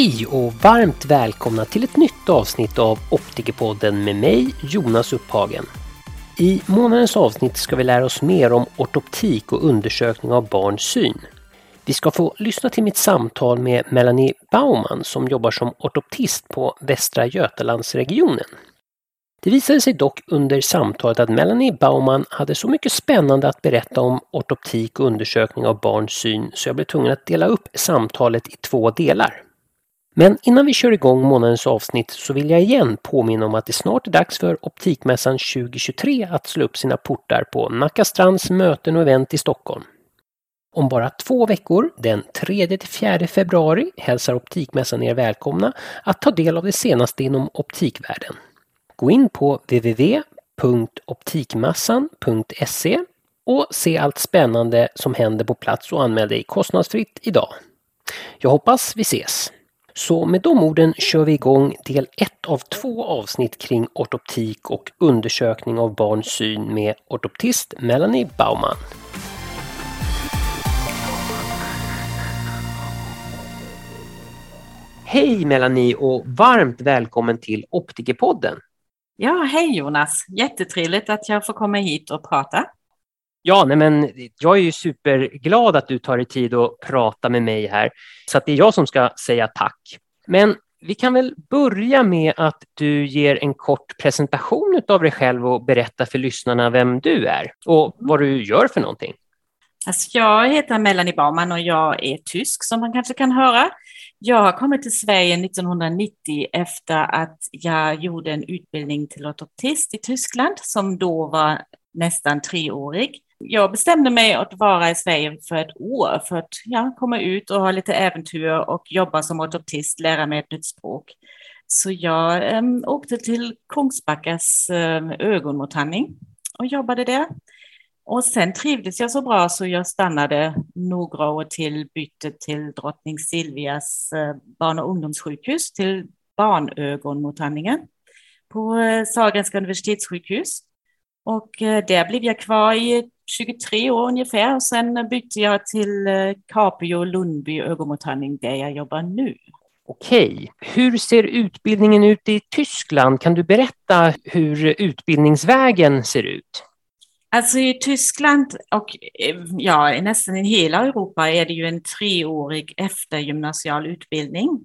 Hej och varmt välkomna till ett nytt avsnitt av Optikerpodden med mig, Jonas Upphagen. I månadens avsnitt ska vi lära oss mer om ortoptik och undersökning av barns syn. Vi ska få lyssna till mitt samtal med Melanie Baumann som jobbar som ortoptist på Västra Götalandsregionen. Det visade sig dock under samtalet att Melanie Baumann hade så mycket spännande att berätta om ortoptik och undersökning av barns syn så jag blev tvungen att dela upp samtalet i två delar. Men innan vi kör igång månadens avsnitt så vill jag igen påminna om att det snart är dags för Optikmässan 2023 att slå upp sina portar på Nacka Strands möten och event i Stockholm. Om bara två veckor, den 3-4 februari, hälsar Optikmässan er välkomna att ta del av det senaste inom optikvärlden. Gå in på www.optikmassan.se och se allt spännande som händer på plats och anmäl dig kostnadsfritt idag. Jag hoppas vi ses! Så med de orden kör vi igång del 1 av två avsnitt kring ortoptik och undersökning av barns syn med ortoptist Melanie Baumann. Hej Melanie och varmt välkommen till Optikerpodden. Ja, hej Jonas! Jättetrevligt att jag får komma hit och prata. Ja, nej men jag är ju superglad att du tar dig tid att prata med mig här. Så att det är jag som ska säga tack. Men vi kan väl börja med att du ger en kort presentation av dig själv och berättar för lyssnarna vem du är och vad du gör för någonting. Alltså jag heter Melanie Baumann och jag är tysk som man kanske kan höra. Jag har kommit till Sverige 1990 efter att jag gjorde en utbildning till ortoptist i Tyskland som då var nästan treårig jag bestämde mig att vara i Sverige för ett år för att ja, komma ut och ha lite äventyr och jobba som ortoptist, lära mig ett nytt språk. Så jag eh, åkte till Kungsbackas eh, ögonmottagning och jobbade där. Och sen trivdes jag så bra så jag stannade några år till, bytte till drottning Silvias eh, barn och ungdomssjukhus, till barnögonmottagningen på eh, Sahlgrenska universitetssjukhus. Och eh, där blev jag kvar i 23 år ungefär. Och sen bytte jag till eh, Capio Lundby ögonmottagning där jag jobbar nu. Okej, hur ser utbildningen ut i Tyskland? Kan du berätta hur utbildningsvägen ser ut? Alltså i Tyskland och eh, ja, nästan i hela Europa är det ju en treårig eftergymnasial utbildning.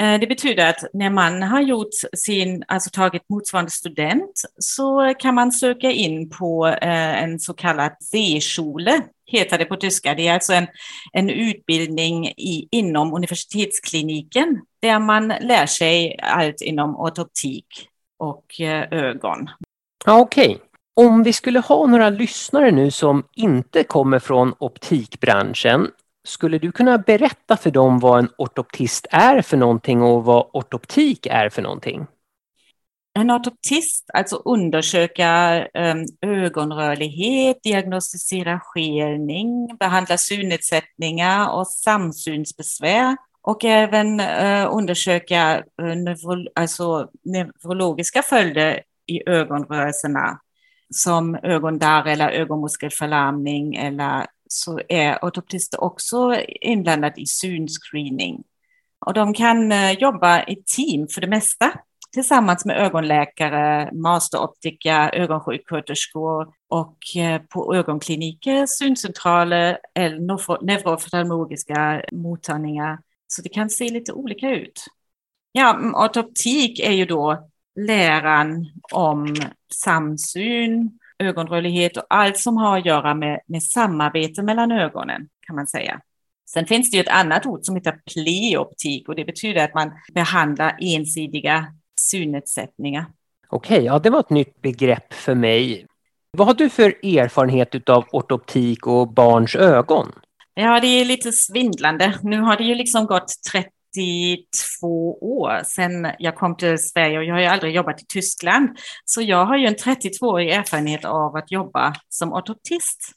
Eh, det betyder att när man har gjort sin, alltså tagit motsvarande student så kan man söka in på eh, en så kallad C-schule, heter det på tyska. Det är alltså en, en utbildning i, inom universitetskliniken där man lär sig allt inom ortoptik och eh, ögon. Okej. Okay. Om vi skulle ha några lyssnare nu som inte kommer från optikbranschen skulle du kunna berätta för dem vad en ortoptist är för någonting och vad ortoptik är för någonting? En ortoptist, alltså undersöka ehm, ögonrörlighet, diagnostisera skelning, behandla synnedsättningar och samsynsbesvär och även eh, undersöka eh, neuro alltså, neurologiska följder i ögonrörelserna som ögondarr eller ögonmuskelförlamning eller så är ortoptister också inblandade i synscreening. Och de kan eh, jobba i team för det mesta tillsammans med ögonläkare, masteroptiker, ögonsjuksköterskor och eh, på ögonkliniker, syncentraler eller neuroftalmologiska mottagningar. Så det kan se lite olika ut. Ja, ortoptik är ju då läran om samsyn, ögonrörlighet och allt som har att göra med, med samarbete mellan ögonen kan man säga. Sen finns det ju ett annat ord som heter pleoptik och det betyder att man behandlar ensidiga synnedsättningar. Okej, ja det var ett nytt begrepp för mig. Vad har du för erfarenhet av ortoptik och barns ögon? Ja, det är lite svindlande. Nu har det ju liksom gått 30 32 år sedan jag kom till Sverige och jag har ju aldrig jobbat i Tyskland. Så jag har ju en 32-årig erfarenhet av att jobba som ortoptist.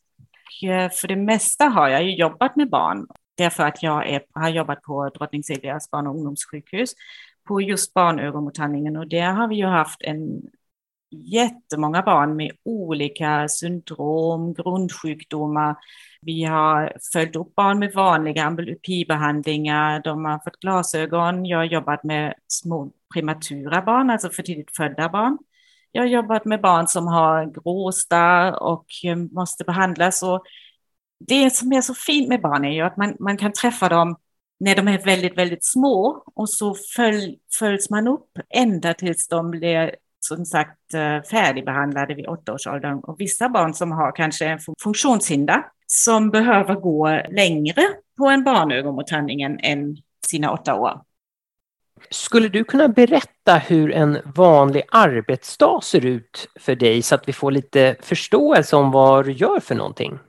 Eh, för det mesta har jag ju jobbat med barn därför att jag är, har jobbat på Drottning Silvias barn och ungdomssjukhus på just barnögonmottagningen och där har vi ju haft en jättemånga barn med olika syndrom, grundsjukdomar. Vi har följt upp barn med vanliga ambulopibehandlingar, De har fått glasögon. Jag har jobbat med små prematura barn, alltså för tidigt födda barn. Jag har jobbat med barn som har gråstarr och eh, måste behandlas. Och det som är så fint med barn är ju att man, man kan träffa dem när de är väldigt, väldigt små och så följ, följs man upp ända tills de blir som sagt eh, färdigbehandlade vid åttaårsåldern. Och vissa barn som har kanske en funktionshinder som behöver gå längre på en barnögonmottagning än sina åtta år. Skulle du kunna berätta hur en vanlig arbetsdag ser ut för dig så att vi får lite förståelse om vad du gör för någonting?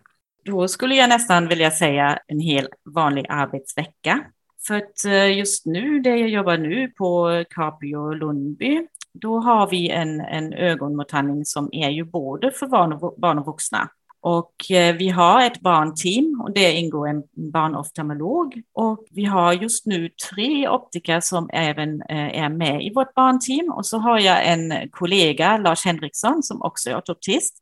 Då skulle jag nästan vilja säga en hel vanlig arbetsvecka. För att eh, just nu, där jag jobbar nu på Capio Lundby, då har vi en, en ögonmottagning som är ju både för barn och, barn och vuxna. Och eh, vi har ett barnteam och det ingår en barnoftalmolog. Och vi har just nu tre optiker som även eh, är med i vårt barnteam. Och så har jag en kollega, Lars Henriksson, som också är ortoptist.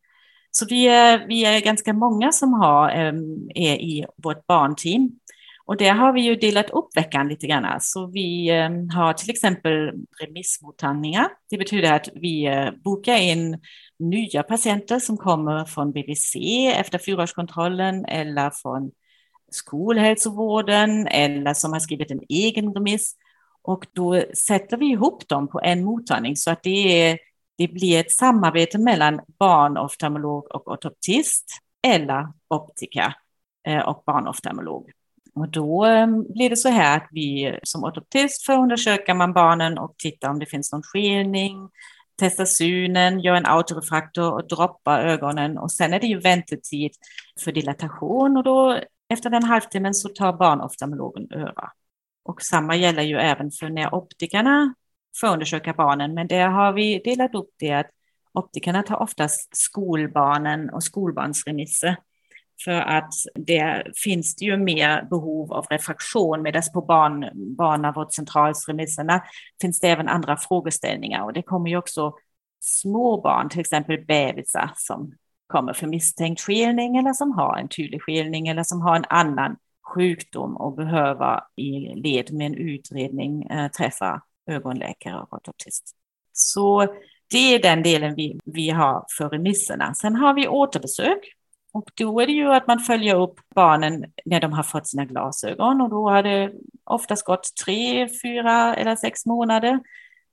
Så vi är, vi är ganska många som har, eh, är i vårt barnteam. Och där har vi ju delat upp veckan lite grann. Så vi ehm, har till exempel remissmottagningar. Det betyder att vi eh, bokar in nya patienter som kommer från BVC efter fyraårskontrollen eller från skolhälsovården eller som har skrivit en egen remiss. Och då sätter vi ihop dem på en mottagning så att det, är, det blir ett samarbete mellan barnoftalmolog och ortoptist eller optiker eh, och barnoftalmolog. Och då ehm, blir det så här att vi som ortoptist förundersöker man barnen och tittar om det finns någon skelning, testa synen, gör en autorefraktor och droppa ögonen och sen är det ju väntetid för dilatation och då efter den halvtimmen så tar barnoftalmologen över. Och samma gäller ju även för när optikerna förundersöker barnen, men det har vi delat upp det att optikerna tar oftast skolbarnen och skolbarnsremisser för att det finns det ju mer behov av refraktion medan på barn, barnavårdscentralsremisserna finns det även andra frågeställningar och det kommer ju också små barn, till exempel bebisar som kommer för misstänkt skelning eller som har en tydlig skelning eller som har en annan sjukdom och behöver i led med en utredning äh, träffa ögonläkare och ortoptist. Så det är den delen vi, vi har för remisserna. Sen har vi återbesök och då är det ju att man följer upp barnen när de har fått sina glasögon och då har det oftast gått tre, fyra eller sex månader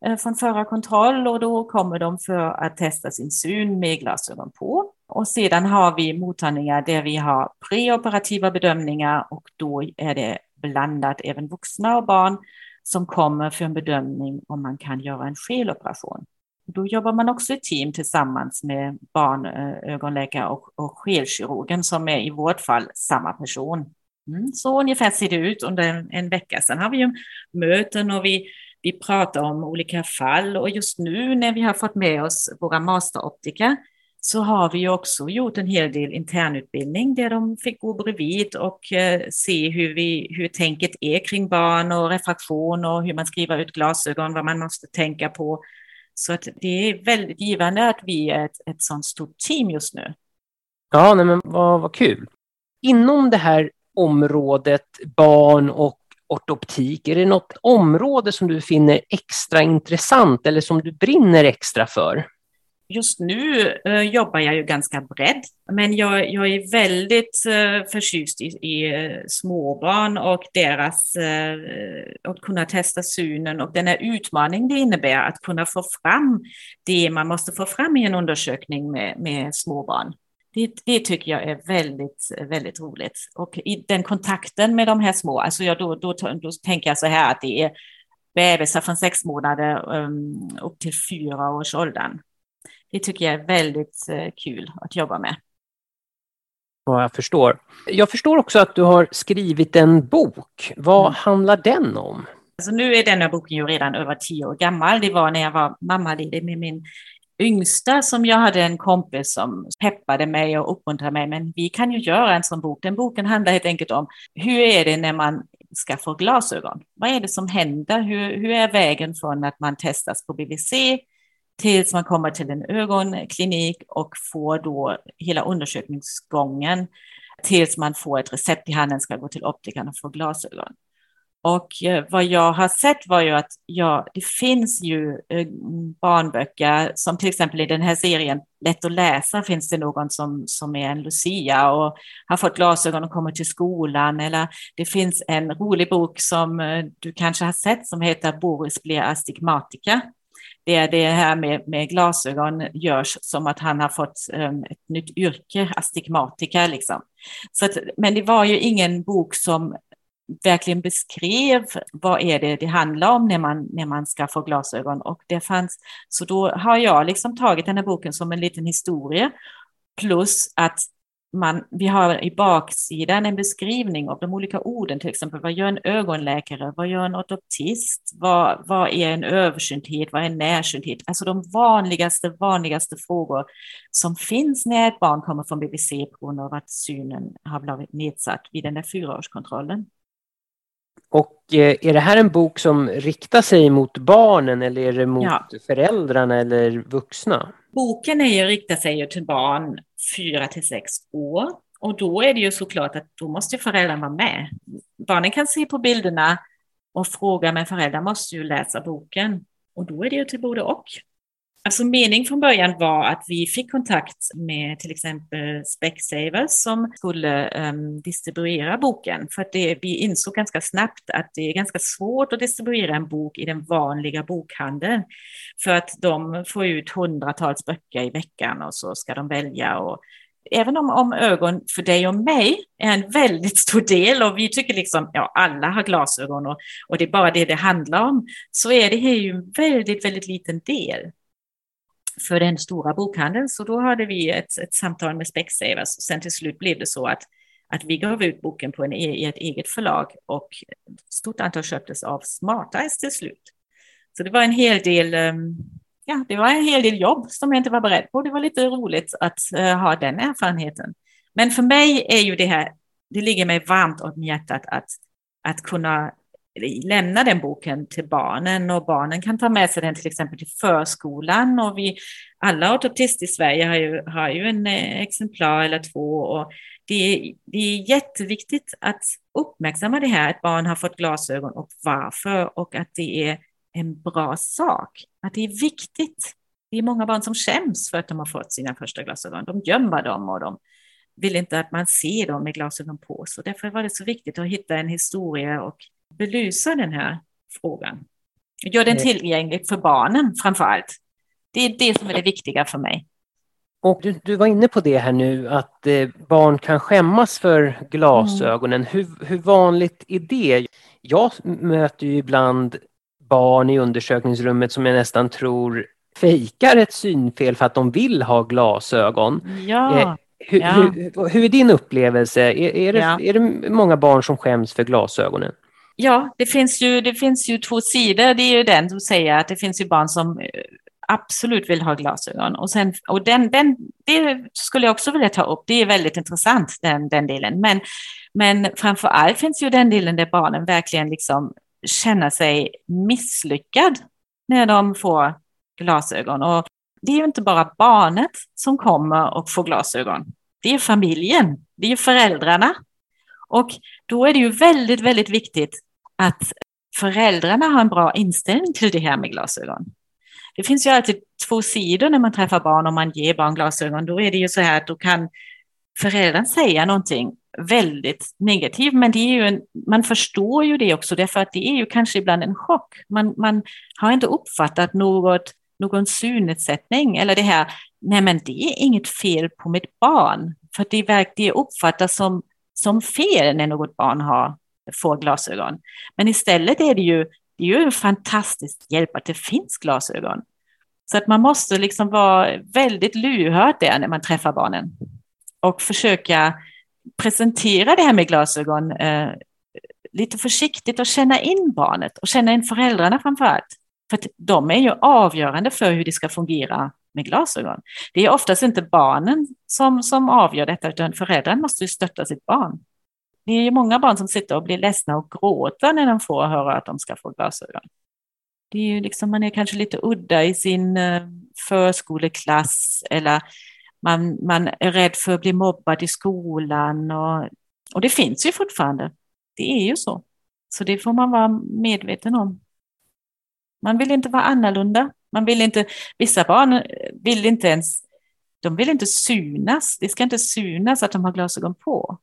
eh, från förra kontroll och då kommer de för att testa sin syn med glasögon på. Och sedan har vi mottagningar där vi har preoperativa bedömningar och då är det blandat även vuxna och barn som kommer för en bedömning om man kan göra en skeloperation. Då jobbar man också i team tillsammans med barnögonläkare och, och skelkirurgen som är i vårt fall samma person. Mm, så ungefär ser det ut under en, en vecka. Sen har vi ju möten och vi, vi pratar om olika fall och just nu när vi har fått med oss våra masteroptiker så har vi också gjort en hel del internutbildning där de fick gå bredvid och eh, se hur, vi, hur tänket är kring barn och refraktion och hur man skriver ut glasögon, vad man måste tänka på så att det är väldigt givande att vi är ett, ett sådant stort team just nu. Ja, nej men vad, vad kul. Inom det här området barn och ortoptik, är det något område som du finner extra intressant eller som du brinner extra för? Just nu uh, jobbar jag ju ganska bredd, men jag, jag är väldigt uh, förtjust i, i eh, småbarn och deras, uh, att kunna testa synen och den här utmaning det innebär att kunna få fram det man måste få fram i en undersökning med, med småbarn. Det, det tycker jag är väldigt, väldigt roligt. Och i den kontakten med de här små, alltså jag, då, då, då tänker jag så här att det är bebisar från sex månader um, upp till fyra års åldern det tycker jag är väldigt eh, kul att jobba med. Ja, jag förstår. Jag förstår också att du har skrivit en bok. Vad mm. handlar den om? Alltså nu är denna boken ju redan över tio år gammal. Det var när jag var mammaledig med min yngsta som jag hade en kompis som peppade mig och uppmuntrade mig. Men vi kan ju göra en sån bok. Den boken handlar helt enkelt om hur är det när man ska få glasögon? Vad är det som händer? Hur, hur är vägen från att man testas på BVC tills man kommer till en ögonklinik och får då hela undersökningsgången tills man får ett recept i handen, ska gå till optikern och få glasögon. Och eh, vad jag har sett var ju att ja, det finns ju eh, barnböcker, som till exempel i den här serien Lätt att läsa finns det någon som, som är en Lucia och har fått glasögon och kommer till skolan. Eller det finns en rolig bok som eh, du kanske har sett som heter Boris blir astigmatiker. Det är det här med, med glasögon görs som att han har fått um, ett nytt yrke, astigmatiker liksom. Så att, men det var ju ingen bok som verkligen beskrev vad är det det handlar om när man, när man ska få glasögon. Och det fanns, så då har jag liksom tagit den här boken som en liten historia. Plus att man, vi har i baksidan en beskrivning av de olika orden, till exempel vad gör en ögonläkare, vad gör en ortoptist, vad, vad är en översynthet, vad är en närsynthet? Alltså de vanligaste, vanligaste frågor som finns när ett barn kommer från BVC på grund av att synen har blivit nedsatt vid den där fyraårskontrollen. Och eh, är det här en bok som riktar sig mot barnen eller är det mot ja. föräldrarna eller vuxna? Boken är ju, riktar sig ju till barn fyra till sex år. Och då är det ju såklart att då måste föräldrarna vara med. Barnen kan se på bilderna och fråga, men föräldrar måste ju läsa boken. Och då är det ju till både och. Alltså meningen från början var att vi fick kontakt med till exempel Specsavers som skulle um, distribuera boken. För att det, vi insåg ganska snabbt att det är ganska svårt att distribuera en bok i den vanliga bokhandeln. För att de får ut hundratals böcker i veckan och så ska de välja. Och även om, om ögon för dig och mig är en väldigt stor del och vi tycker liksom, ja alla har glasögon och, och det är bara det det handlar om, så är det här ju en väldigt, väldigt liten del för den stora bokhandeln. Så då hade vi ett, ett samtal med Specsavers. Sen till slut blev det så att, att vi gav ut boken på en, e, i ett eget förlag och ett stort antal köptes av Smarteyes till slut. Så det var en hel del um, ja, det var en hel del jobb som jag inte var beredd på. Det var lite roligt att uh, ha den erfarenheten. Men för mig är ju det här, det ligger mig varmt om hjärtat att, att kunna lämna den boken till barnen och barnen kan ta med sig den till exempel till förskolan och vi alla ortoptister i Sverige har ju, har ju en eh, exemplar eller två och det är, det är jätteviktigt att uppmärksamma det här att barn har fått glasögon och varför och att det är en bra sak, att det är viktigt. Det är många barn som skäms för att de har fått sina första glasögon. De gömmer dem och de vill inte att man ser dem med glasögon på. sig. därför var det så viktigt att hitta en historia och belysa den här frågan. Gör den tillgänglig för barnen framför allt. Det är det som är det viktiga för mig. Och du, du var inne på det här nu att eh, barn kan skämmas för glasögonen. Mm. Hur, hur vanligt är det? Jag möter ju ibland barn i undersökningsrummet som jag nästan tror fejkar ett synfel för att de vill ha glasögon. Ja. Eh, hur, ja. hur, hur, är din upplevelse? Är, är, det, ja. är det många barn som skäms för glasögonen? Ja, det finns, ju, det finns ju två sidor. Det är ju den som säger att det finns ju barn som eh, absolut vill ha glasögon. Och, sen, och den, den, det skulle jag också vilja ta upp. Det är väldigt intressant, den, den delen. Men, men framför allt finns ju den delen där barnen verkligen liksom känner sig misslyckad när de får glasögon. Och det är ju inte bara barnet som kommer och får glasögon. Det är familjen, det är föräldrarna. Och då är det ju väldigt, väldigt viktigt att föräldrarna har en bra inställning till det här med glasögon. Det finns ju alltid två sidor när man träffar barn och man ger barn glasögon. Då är det ju så här att då kan föräldern säga någonting väldigt negativt, men det är ju en, man förstår ju det också, därför att det är ju kanske ibland en chock. Man, man har inte uppfattat något, någon synnedsättning eller det här, nej men det är inget fel på mitt barn, för det, det uppfattas som, som fel när något barn har får glasögon. Men istället är det ju, det är ju en fantastisk hjälp att det finns glasögon. Så att man måste liksom vara väldigt lyhörd där när man träffar barnen och försöka presentera det här med glasögon eh, lite försiktigt och känna in barnet och känna in föräldrarna framför allt. För att de är ju avgörande för hur det ska fungera med glasögon. Det är oftast inte barnen som, som avgör detta, utan föräldrarna måste ju stötta sitt barn. Det är ju många barn som sitter och blir ledsna och gråter när de får höra att de ska få glasögon. Det är ju liksom, man är kanske lite udda i sin eh, förskoleklass eller man, man är rädd för att bli mobbad i skolan och, och det finns ju fortfarande. Det är ju så. Så det får man vara medveten om. Man vill inte vara annorlunda. Man vill inte, vissa barn eh, vill inte ens, de vill inte synas. Det ska inte synas att de har glasögon på.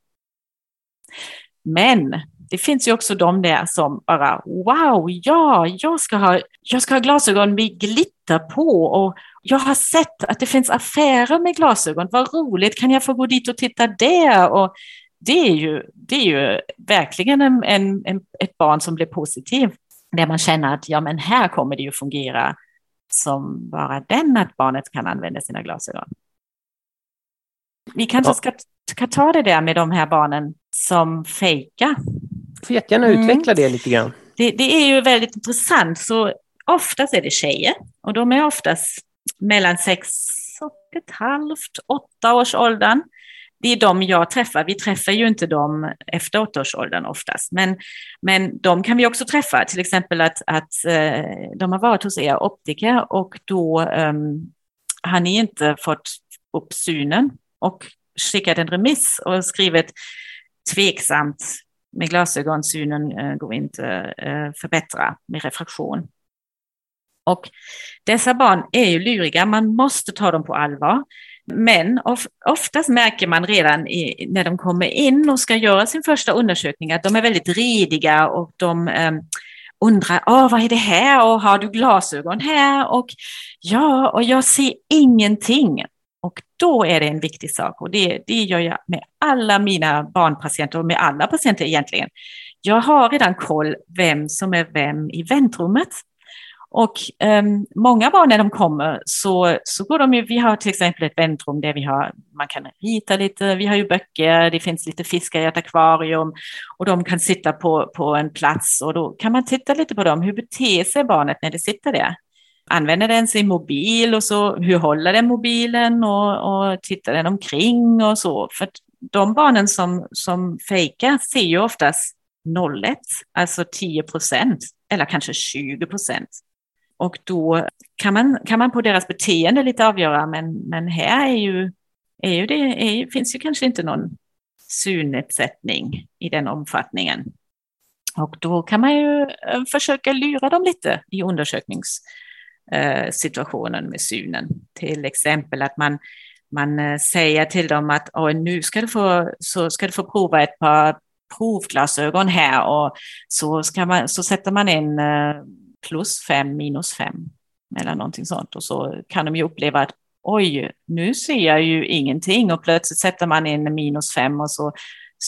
Men det finns ju också de där som bara wow, ja, jag ska ha, jag ska ha glasögon med glitter på och jag har sett att det finns affärer med glasögon. Vad roligt, kan jag få gå dit och titta där? Och det är ju, det är ju verkligen en, en, en, ett barn som blir positiv. Där man känner att ja, men här kommer det ju fungera som bara den att barnet kan använda sina glasögon. Vi kanske ska, ska ta det där med de här barnen som fejkar. Du får jättegärna mm. utveckla det lite grann. Det, det, är ju väldigt intressant. Så oftast är det tjejer och de är oftast mellan sex och ett halvt, åtta års åldern det är de jag träffar. Vi träffar ju inte dem efter åttaårsåldern oftast, men, men de kan vi också träffa. Till exempel att, att eh, de har varit hos er optiker och då um, har ni inte fått upp synen och skickat en remiss och skrivit tveksamt med glasögon, synen eh, går inte eh, förbättra med refraktion. Och dessa barn är ju luriga, man måste ta dem på allvar. Men of, oftast märker man redan i, när de kommer in och ska göra sin första undersökning att de är väldigt rediga och de eh, undrar, åh vad är det här och har du glasögon här? Och ja, och jag ser ingenting. Och då är det en viktig sak och det, det gör jag med alla mina barnpatienter och med alla patienter egentligen. Jag har redan koll vem som är vem i väntrummet. Och um, många barn när de kommer så, så går de ju, vi har till exempel ett väntrum där vi har, man kan rita lite, vi har ju böcker, det finns lite fiskar i ett akvarium och de kan sitta på, på en plats och då kan man titta lite på dem, hur beter sig barnet när det sitter där? Använder den sin mobil och så, hur håller den mobilen och, och tittar den omkring och så? För de barnen som, som fejkar ser ju oftast 01, alltså 10 procent eller kanske 20 procent. Och då kan man, kan man på deras beteende lite avgöra, men, men här är ju, är ju det, är, finns ju kanske inte någon synnedsättning i den omfattningen. Och då kan man ju eh, försöka lura dem lite i Eh, situationen med synen. Till exempel att man, man eh, säger till dem att nu ska du, få, så ska du få prova ett par provglasögon här och så, ska man, så sätter man in eh, plus fem, minus fem eller någonting sånt. Och så kan de ju uppleva att oj, nu ser jag ju ingenting och plötsligt sätter man in minus fem och så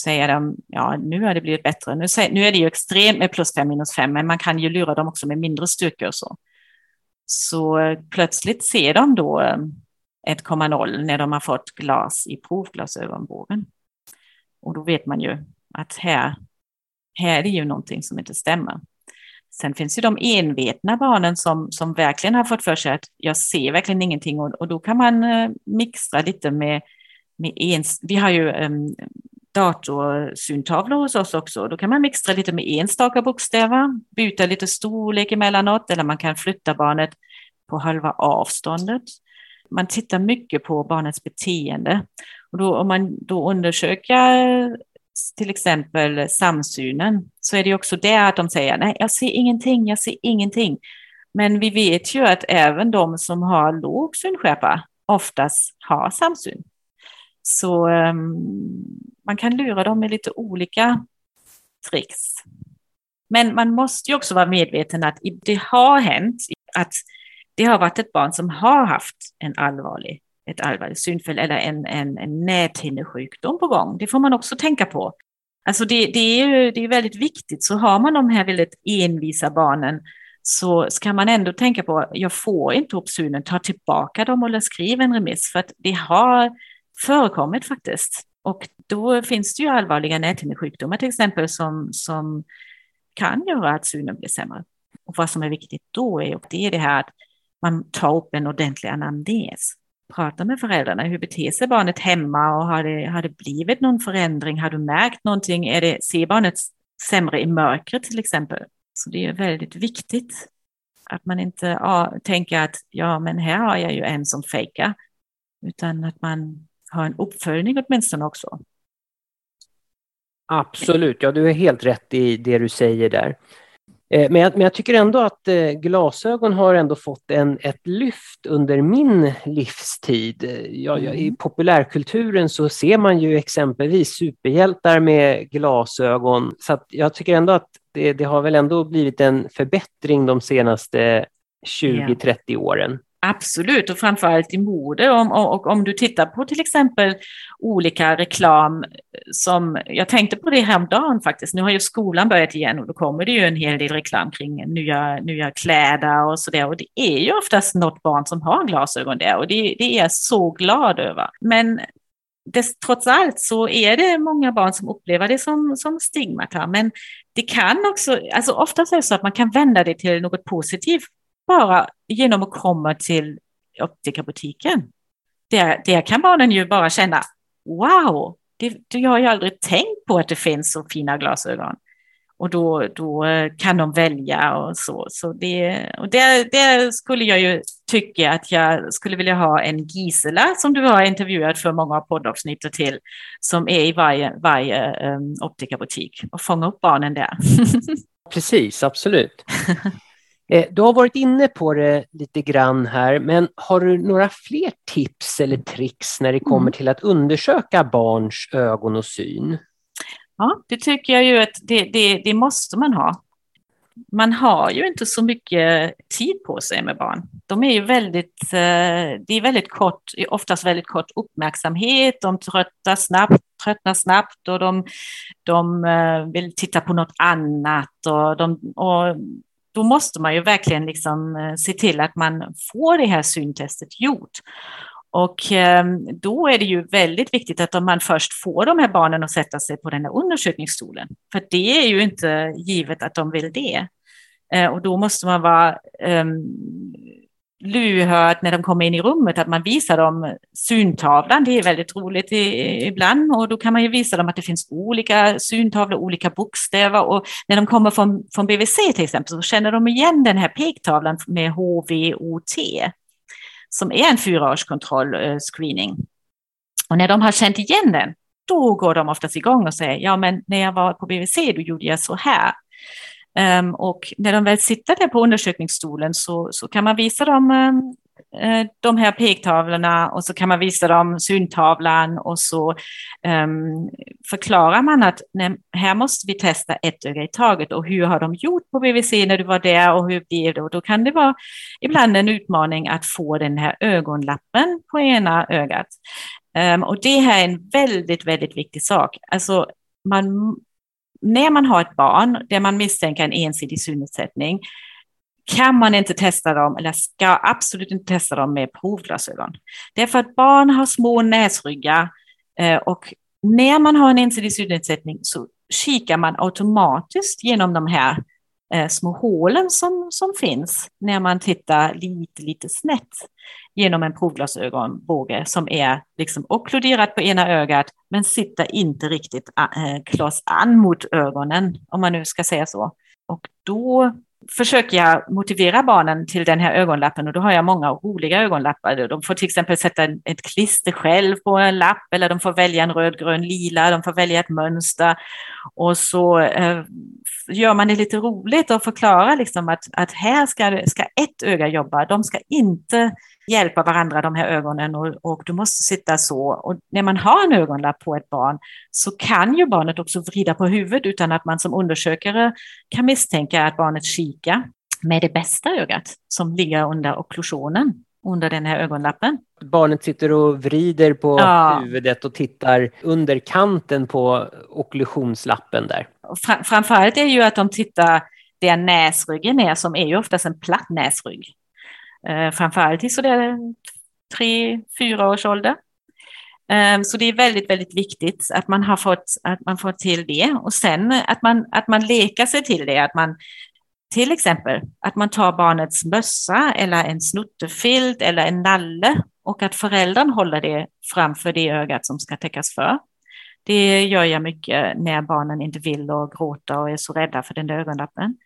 säger de, ja nu har det blivit bättre. Nu, nu är det ju extremt med plus fem, minus fem, men man kan ju lura dem också med mindre styrkor och så. Så plötsligt ser de då eh, 1,0 när de har fått glas i provglasögonbågen. Och då vet man ju att här, här är det ju någonting som inte stämmer. Sen finns ju de envetna barnen som, som verkligen har fått för sig att jag ser verkligen ingenting och, och då kan man eh, mixtra lite med, med ens, vi har ju um, datorsyntavlor hos oss också. Då kan man mixtra lite med enstaka bokstäver, byta lite storlek emellanåt eller man kan flytta barnet på halva avståndet. Man tittar mycket på barnets beteende. Och då, om man då undersöker till exempel samsynen så är det också det att de säger nej, jag ser ingenting, jag ser ingenting. Men vi vet ju att även de som har låg synskärpa oftast har samsyn. Så um, man kan lura dem med lite olika tricks. Men man måste ju också vara medveten att det har hänt att det har varit ett barn som har haft en allvarlig ett allvarligt synfel eller en, en, en näthinnesjukdom på gång. Det får man också tänka på. Alltså det, det, är ju, det är väldigt viktigt, så har man de här väldigt envisa barnen så ska man ändå tänka på, jag får inte upp synen, ta tillbaka dem eller skriv en remiss, för att det har förekommit faktiskt. Och då finns det ju allvarliga näthinnesjukdomar till exempel som, som kan göra att synen blir sämre. Och vad som är viktigt då är, det är det här att man tar upp en ordentlig anamnes prata med föräldrarna. Hur beter sig barnet hemma och har det, har det blivit någon förändring? Har du märkt någonting? Är det, ser barnet sämre i mörkret till exempel? Så det är väldigt viktigt Att man inte ja, tänker att ja, men här har jag ju en som fejkar, utan att man har en uppföljning åtminstone också. Absolut, ja du är helt rätt i det du säger där. Eh, men jag, men jag, tycker ändå att eh, glasögon har ändå fått en, ett lyft under min livstid. Ja, ja, I mm. populärkulturen så ser man ju exempelvis superhjältar med glasögon. Så jag tycker ändå att det, det, har väl ändå blivit en förbättring de senaste 20-30 yeah. åren. Absolut, och framförallt i mode. Om, och, om du tittar på till exempel olika reklam eh, som, jag tänkte på det häromdagen faktiskt, nu har ju skolan börjat igen och då kommer det ju en hel del reklam kring nya, nya kläder och så där. Och det är ju oftast något barn som har glasögon där och det, det är jag så glad över. Men det, trots allt så är det många barn som upplever det som, som stigmata. Men det kan också, alltså oftast är det så att man kan vända det till något positivt bara genom att komma till optikerbutiken. Där, där kan barnen ju bara känna, wow, det, det, jag har ju aldrig tänkt på att det finns så fina glasögon. Och då, då eh, kan de välja och så. så det, och det, det skulle jag ju tycka att jag skulle vilja ha en Gisela som du har intervjuat för många poddavsnitt till, som är i varje, varje eh, um, optikerbutik och fånga upp barnen där. Precis, absolut. Eh, du har varit inne på det lite grann här, men har du några fler tips eller tricks när det kommer mm. till att undersöka barns ögon och syn? Ja, det tycker jag ju att det, det, det måste man ha. Man har ju inte så mycket tid på sig med barn. De är ju väldigt, eh, det är väldigt kort, oftast väldigt kort uppmärksamhet, de tröttar snabbt, tröttnar snabbt och de, de eh, vill titta på något annat och, de, och då måste man ju verkligen liksom eh, se till att man får det här syntestet gjort. Och eh, då är det ju väldigt viktigt att man först får de här barnen att sätta sig på den här undersökningsstolen. För det är ju inte givet att de vill det. Eh, och då måste man vara ehm, lyhörd när de kommer in i rummet, att man visar dem syntavlan. Det är väldigt roligt ibland och då kan man ju visa dem att det finns olika syntavlor, olika bokstäver och när de kommer från, från BVC till exempel så känner de igen den här pektavlan med HVOT som är en fyraårskontroll eh, screening. Och när de har känt igen den, då går de oftast igång och säger, ja men när jag var på BVC då gjorde jag så här. Um, och när de väl sitter där på undersökningsstolen så, så kan man visa dem eh, de här pektavlorna och så kan man visa dem syntavlan och så um, förklarar man att nej, här måste vi testa ett öga i taget och hur har de gjort på BVC när du var där och hur blev det? Och då kan det vara ibland en utmaning att få den här ögonlappen på ena ögat. Um, och det här är en väldigt, väldigt viktig sak. Alltså man när man har ett barn där man misstänker en ensidig synnedsättning kan man inte testa dem, eller ska absolut inte testa dem med provglasögon. Därför att barn har små näsryggar eh, och när man har en ensidig synnedsättning så kikar man automatiskt genom de här eh, små hålen som, som finns när man tittar lite, lite snett genom en provglasögonbåge som är liksom okkluderat på ena ögat men sitter inte riktigt eh, kloss an mot ögonen, om man nu ska säga så. Och då försöker jag motivera barnen till den här ögonlappen och då har jag många roliga ögonlappar. De får till exempel sätta ett klister själv på en lapp eller de får välja en röd, grön, lila, de får välja ett mönster och så eh, gör man det lite roligt och förklarar liksom att, att här ska, ska ett öga jobba, de ska inte hjälpa varandra, de här ögonen, och, och du måste sitta så. Och när man har en ögonlapp på ett barn så kan ju barnet också vrida på huvudet utan att man som undersökare kan misstänka att barnet kikar med det bästa ögat som ligger under okklusionen under den här ögonlappen. Barnet sitter och vrider på ja. huvudet och tittar under kanten på okklusionslappen där. Fram, framförallt är ju att de tittar där näsryggen är, som är ju oftast en platt näsrygg. Eh, framförallt i sådär tre, fyra års ålder. Ehm, så det är väldigt, väldigt viktigt att man har fått, att man får till det och sen att man, att man lekar sig till det, att man till exempel att man tar barnets mössa eller en snuttefilt eller en nalle och att föräldern håller det framför det ögat som ska täckas för. Det gör jag mycket när barnen inte vill och gråter och är så rädda för den där ögonlappen.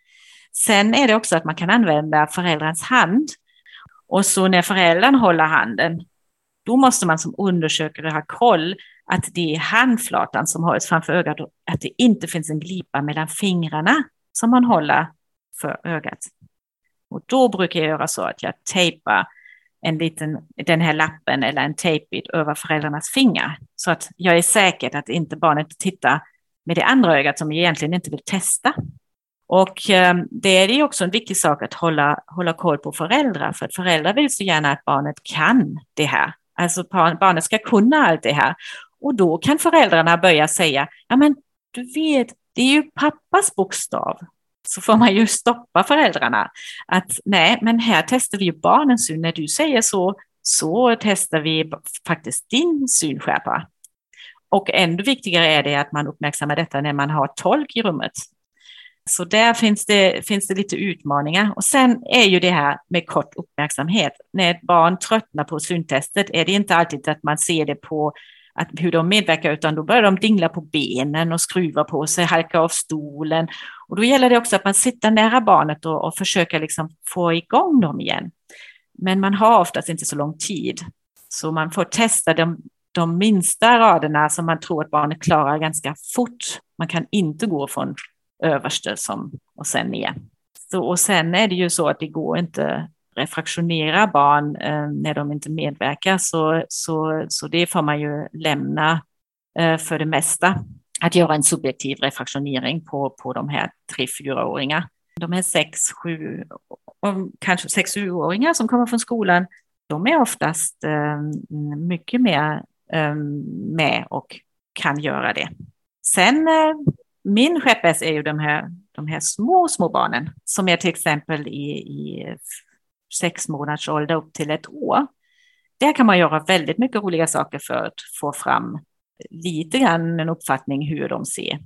Sen är det också att man kan använda föräldrarnas hand. Och så när föräldern håller handen, då måste man som undersökare ha koll att det är handflatan som hålls framför ögat och att det inte finns en glipa mellan fingrarna som man håller för ögat. Och då brukar jag göra så att jag tejpar en liten, den här lappen eller en tejpbit över föräldrarnas fingrar. Så att jag är säker att inte barnet tittar med det andra ögat som egentligen inte vill testa. Och eh, det är ju också en viktig sak att hålla, hålla koll på föräldrar, för att föräldrar vill så gärna att barnet kan det här. Alltså barnet ska kunna allt det här. Och då kan föräldrarna börja säga, ja men du vet, det är ju pappas bokstav. Så får man ju stoppa föräldrarna. Att nej, men här testar vi ju barnens syn. När du säger så, så testar vi faktiskt din synskärpa. Och ännu viktigare är det att man uppmärksammar detta när man har tolk i rummet. Så där finns det, finns det lite utmaningar. Och sen är ju det här med kort uppmärksamhet. När ett barn tröttnar på syntestet är det inte alltid att man ser det på att hur de medverkar, utan då börjar de dingla på benen och skruva på sig, halka av stolen. Och då gäller det också att man sitter nära barnet och, och försöker liksom få igång dem igen. Men man har oftast inte så lång tid, så man får testa de, de minsta raderna som man tror att barnet klarar ganska fort. Man kan inte gå från överste som, och sen ner. Så, och sen är det ju så att det går inte refraktionera barn eh, när de inte medverkar, så, så, så det får man ju lämna eh, för det mesta. Att göra en subjektiv refraktionering på, på de här tre fyraåringar. De här sex, sju, kanske sex, sjuåringar som kommer från skolan, de är oftast eh, mycket mer eh, med och kan göra det. Sen eh, min skeppes är ju de här, de här små, små barnen som är till exempel i, i sex månaders ålder upp till ett år. Där kan man göra väldigt mycket roliga saker för att få fram lite grann en uppfattning hur de ser.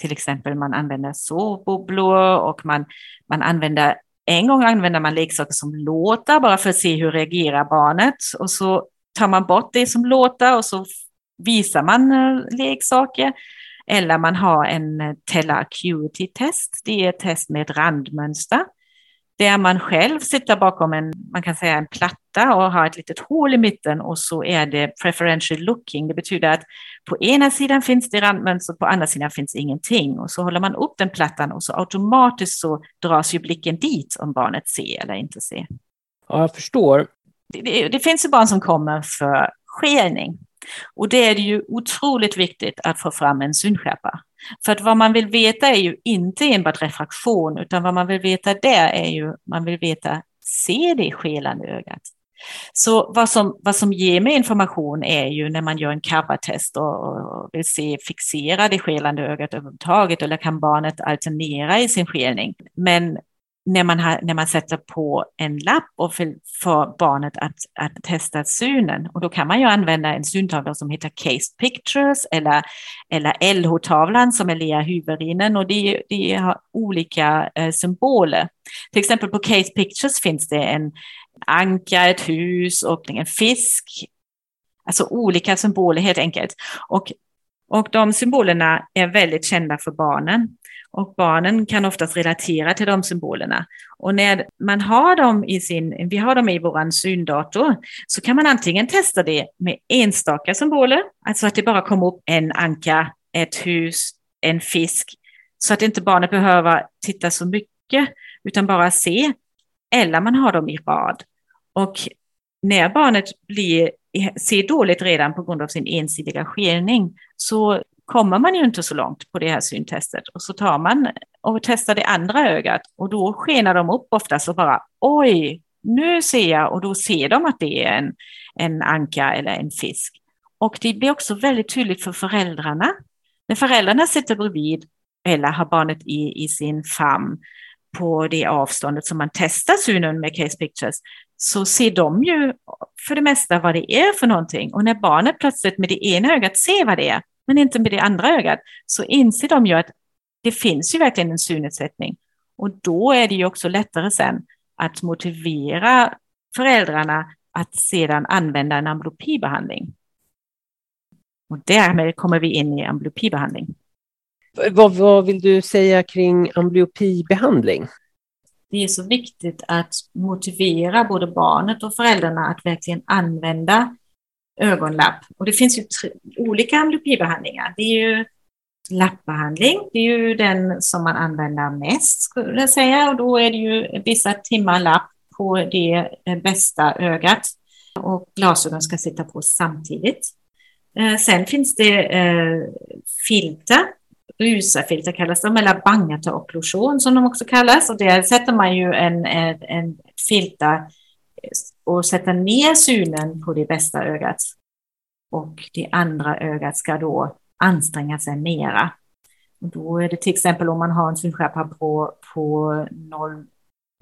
Till exempel man använder sovbubblor och man, man använder, en gång använder man leksaker som låter bara för att se hur reagerar barnet och så tar man bort det som låter och så visar man eh, leksaker. Eller man har en Tella Acuity-test, det är ett test med ett randmönster där man själv sitter bakom en, man kan säga en platta och har ett litet hål i mitten och så är det preferential looking. Det betyder att på ena sidan finns det randmönster, på andra sidan finns ingenting. Och så håller man upp den plattan och så automatiskt så dras ju blicken dit om barnet ser eller inte ser. Ja, jag förstår. Det, det, det finns ju barn som kommer för skelning. Och det är ju otroligt viktigt att få fram en synskärpa. För att vad man vill veta är ju inte enbart refraktion, utan vad man vill veta där är ju, man vill veta, ser det skelande ögat? Så vad som, vad som ger mig information är ju när man gör en covertest och, och vill se, fixera det skelande ögat överhuvudtaget, eller kan barnet alternera i sin skelning? Men när man, har, när man sätter på en lapp och får barnet att, att testa synen. Och då kan man ju använda en syntavla som heter Case Pictures eller, eller LH-tavlan som är Lea Hyverinen och det, de har olika eh, symboler. Till exempel på Case Pictures finns det en anka, ett hus och en fisk. Alltså olika symboler helt enkelt. Och, och de symbolerna är väldigt kända för barnen. Och barnen kan oftast relatera till de symbolerna. Och när man har dem i sin, vi har dem i vår syndator, så kan man antingen testa det med enstaka symboler, alltså att det bara kommer upp en anka, ett hus, en fisk, så att inte barnet behöver titta så mycket, utan bara se. Eller man har dem i rad. Och när barnet blir, ser dåligt redan på grund av sin ensidiga skelning, så kommer man ju inte så långt på det här syntestet. Och så tar man och testar det andra ögat och då skenar de upp oftast och bara oj, nu ser jag och då ser de att det är en, en anka eller en fisk. Och det blir också väldigt tydligt för föräldrarna. När föräldrarna sitter bredvid eller har barnet i, i sin famn på det avståndet som man testar synen med Case Pictures, så ser de ju för det mesta vad det är för någonting. Och när barnet plötsligt med det ena ögat ser vad det är, men inte med det andra ögat, så inser de ju att det finns ju verkligen en synnedsättning. Och då är det ju också lättare sen att motivera föräldrarna att sedan använda en amblopibehandling. Och därmed kommer vi in i amblopibehandling. Vad, vad vill du säga kring amblyopibehandling? Det är så viktigt att motivera både barnet och föräldrarna att verkligen använda ögonlapp. Och det finns ju tre, olika amblyoppibehandlingar. Det är ju lappbehandling, det är ju den som man använder mest skulle jag säga och då är det ju vissa timmar lapp på det eh, bästa ögat och glasögon ska sitta på samtidigt. Eh, sen finns det eh, filter, rusafilter kallas de, eller bangata-okklusion som de också kallas. Och där sätter man ju en, en, en filter och sätter ner synen på det bästa ögat. Och det andra ögat ska då anstränga sig mera. Och då är det till exempel om man har en synskärpa på, på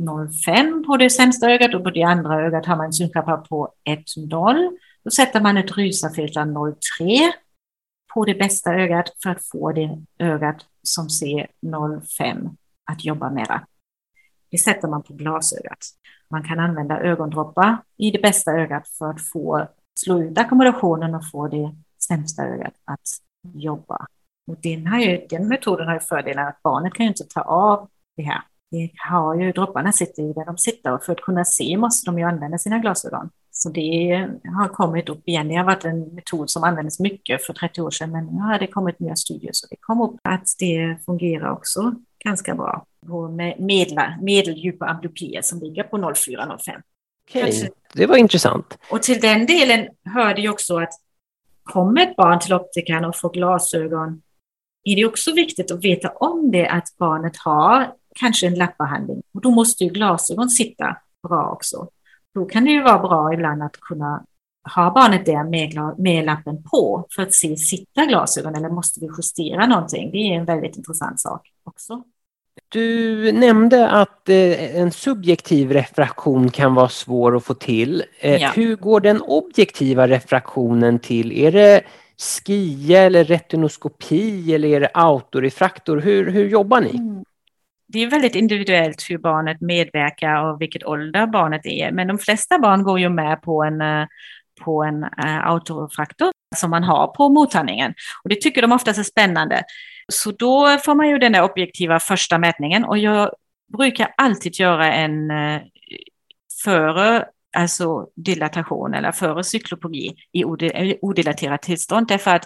0,5 på det sämsta ögat och på det andra ögat har man en synskärpa på 1,0. Då sätter man ett rysarfilter 0,3 på det bästa ögat för att få det ögat som ser 0,5 att jobba mera. Det sätter man på glasögat. Man kan använda ögondroppar i det bästa ögat för att få slå ut ackommodationen och få det sämsta ögat att jobba. Och den, har ju, den metoden har ju fördelen att barnet kan ju inte ta av det här. Det har ju, dropparna sitter ju där de sitter och för att kunna se måste de ju använda sina glasögon. Så det har kommit upp igen. Det har varit en metod som användes mycket för 30 år sedan, men nu har det kommit nya studier så det kom upp att det fungerar också ganska bra på medla, medeldjupa amblyopier som ligger på 0,4-0,5. Okej, det var intressant. Och till den delen hör det ju också att kommer ett barn till optikern och får glasögon är det också viktigt att veta om det att barnet har kanske en lappbehandling. Och då måste ju glasögon sitta bra också. Då kan det ju vara bra ibland att kunna ha barnet där med, med lappen på för att se sitta glasögon eller måste vi justera någonting? Det är en väldigt intressant sak också. Du nämnde att eh, en subjektiv refraktion kan vara svår att få till. Eh, ja. Hur går den objektiva refraktionen till? Är det skia eller retinoskopi eller är det autorefraktor? Hur, hur jobbar ni? Mm. Det är väldigt individuellt hur barnet medverkar och vilket ålder barnet är. Men de flesta barn går ju med på en, eh, på en eh, autofraktor som man har på mottagningen. Och det tycker de oftast är spännande. Så då får man ju den där objektiva första mätningen och jag brukar alltid göra en eh, före alltså dilatation eller före cyklopogi i odilaterat tillstånd. Därför att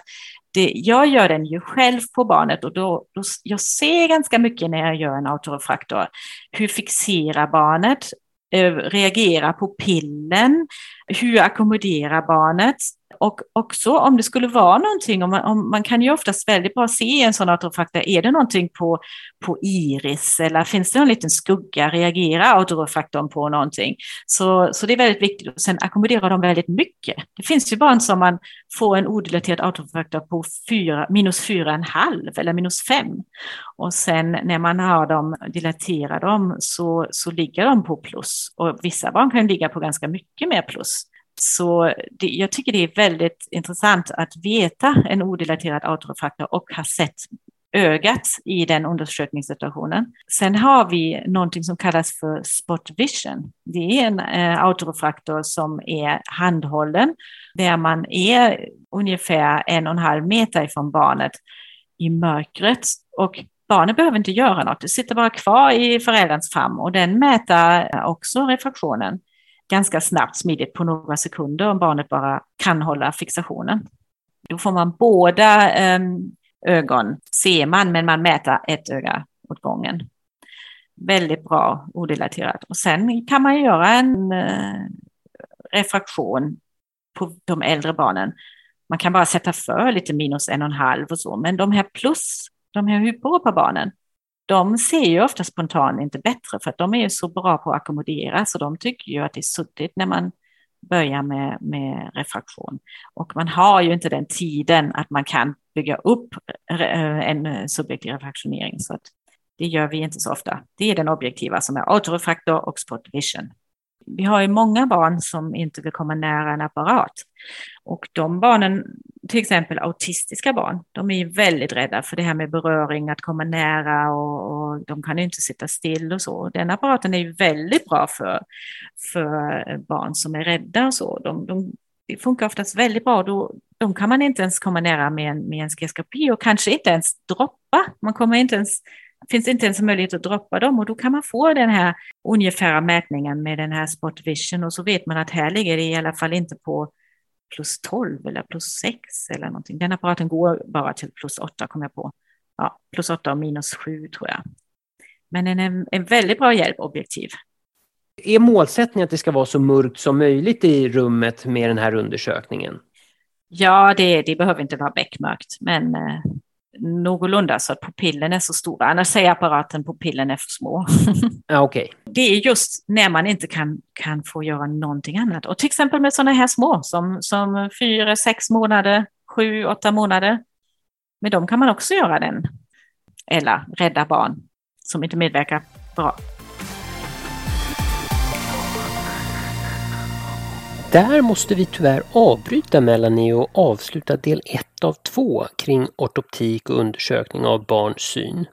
det, jag gör den ju själv på barnet och då, då, jag ser ganska mycket när jag gör en autorefraktor. Hur fixerar barnet? Eh, reagerar på pillen? Hur ackommoderar barnet? Och också om det skulle vara någonting, om man, om man kan ju oftast väldigt bra se i en sån autorefraktor, är det någonting på, på iris eller finns det någon liten skugga, reagerar autorefraktorn på någonting? Så, så det är väldigt viktigt. och Sen ackommoderar de väldigt mycket. Det finns ju barn som man får en odelaterad autorefraktor på fyra, minus 4,5 eller minus fem. Och sen när man har dem, dilaterar dem så, så ligger de på plus. Och vissa barn kan ligga på ganska mycket mer plus. Så det, jag tycker det är väldigt intressant att veta en odelaterad autorefraktor och ha sett ögat i den undersökningssituationen. Sen har vi någonting som kallas för spot vision. Det är en eh, autorefraktor som är handhållen där man är ungefär en och en halv meter ifrån barnet i mörkret och barnet behöver inte göra något. Det sitter bara kvar i förälderns famn och den mäter också refraktionen ganska snabbt, smidigt på några sekunder om barnet bara kan hålla fixationen. Då får man båda um, ögon, ser man, men man mäter ett öga åt gången. Väldigt bra odelaterat. Och sen kan man göra en uh, refraktion på de äldre barnen. Man kan bara sätta för lite minus en och en halv och så, men de här plus, de här hyperopa-barnen, de ser ju ofta spontant inte bättre för att de är ju så bra på att ackommodera så de tycker ju att det är suddigt när man börjar med, med refraktion. Och man har ju inte den tiden att man kan bygga upp eh, en eh, subjektiv refraktionering. Så att det gör vi inte så ofta. Det är den objektiva som är autorefraktor och spot vision vi har ju många barn som inte vill komma nära en apparat. Och de barnen, till exempel autistiska barn, de är ju väldigt rädda för det här med beröring, att komma nära och, och de kan ju inte sitta still och så. Den apparaten är ju väldigt bra för, för barn som är rädda och så. De, de, det funkar oftast väldigt bra. Då, de kan man inte ens komma nära med en, med en skioskopi och kanske inte ens droppa. Man kommer inte ens finns inte ens möjlighet att droppa dem och då kan man få den här ungefära mätningen med den här Spot Vision och så vet man att här ligger det i alla fall inte på plus 12 eller plus 6 eller någonting. Den apparaten går bara till plus 8 kommer jag på. Ja, plus 8 och minus 7 tror jag. Men den är en väldigt bra hjälp objektiv. Är målsättningen att det ska vara så mörkt som möjligt i rummet med den här undersökningen? Ja, det, det behöver inte vara beckmörkt, men eh, någorlunda så att pupillen är så stora. Annars säger apparaten pupillen är för små. Ja, okay. Det är just när man inte kan, kan få göra någonting annat. Och till exempel med sådana här små som, som fyra, sex månader, sju, åtta månader. Med dem kan man också göra den. Eller rädda barn som inte medverkar bra. Där måste vi tyvärr avbryta Melanie och avsluta del 1 av 2 kring ortoptik och undersökning av barns syn.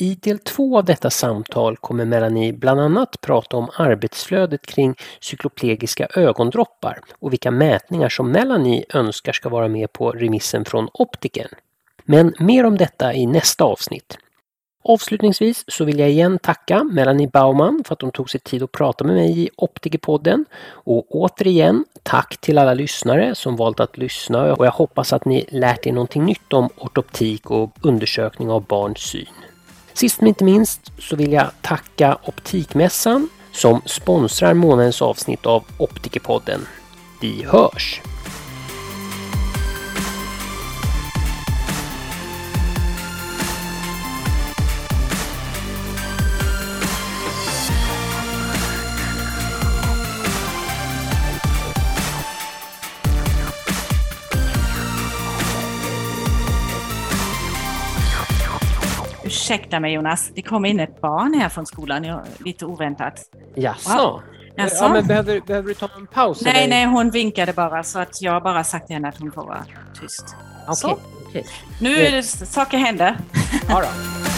I del 2 av detta samtal kommer Melanie bland annat prata om arbetsflödet kring cykloplegiska ögondroppar och vilka mätningar som Melanie önskar ska vara med på remissen från optikern. Men mer om detta i nästa avsnitt. Avslutningsvis så vill jag igen tacka Melanie Baumann för att hon tog sig tid att prata med mig i Optikerpodden. Och återigen, tack till alla lyssnare som valt att lyssna och jag hoppas att ni lärt er någonting nytt om ortoptik och undersökning av barns syn. Sist men inte minst så vill jag tacka Optikmässan som sponsrar månadens avsnitt av Optikerpodden. Vi hörs! Ursäkta mig Jonas, det kom in ett barn här från skolan, lite oväntat. Jaså? Wow. Ja, men behöver, behöver du ta en paus? Nej, eller? nej, hon vinkade bara så att jag bara sagt till henne att hon får vara tyst. Okej. Okay, okay. Nu är det, saker händer. Ja då.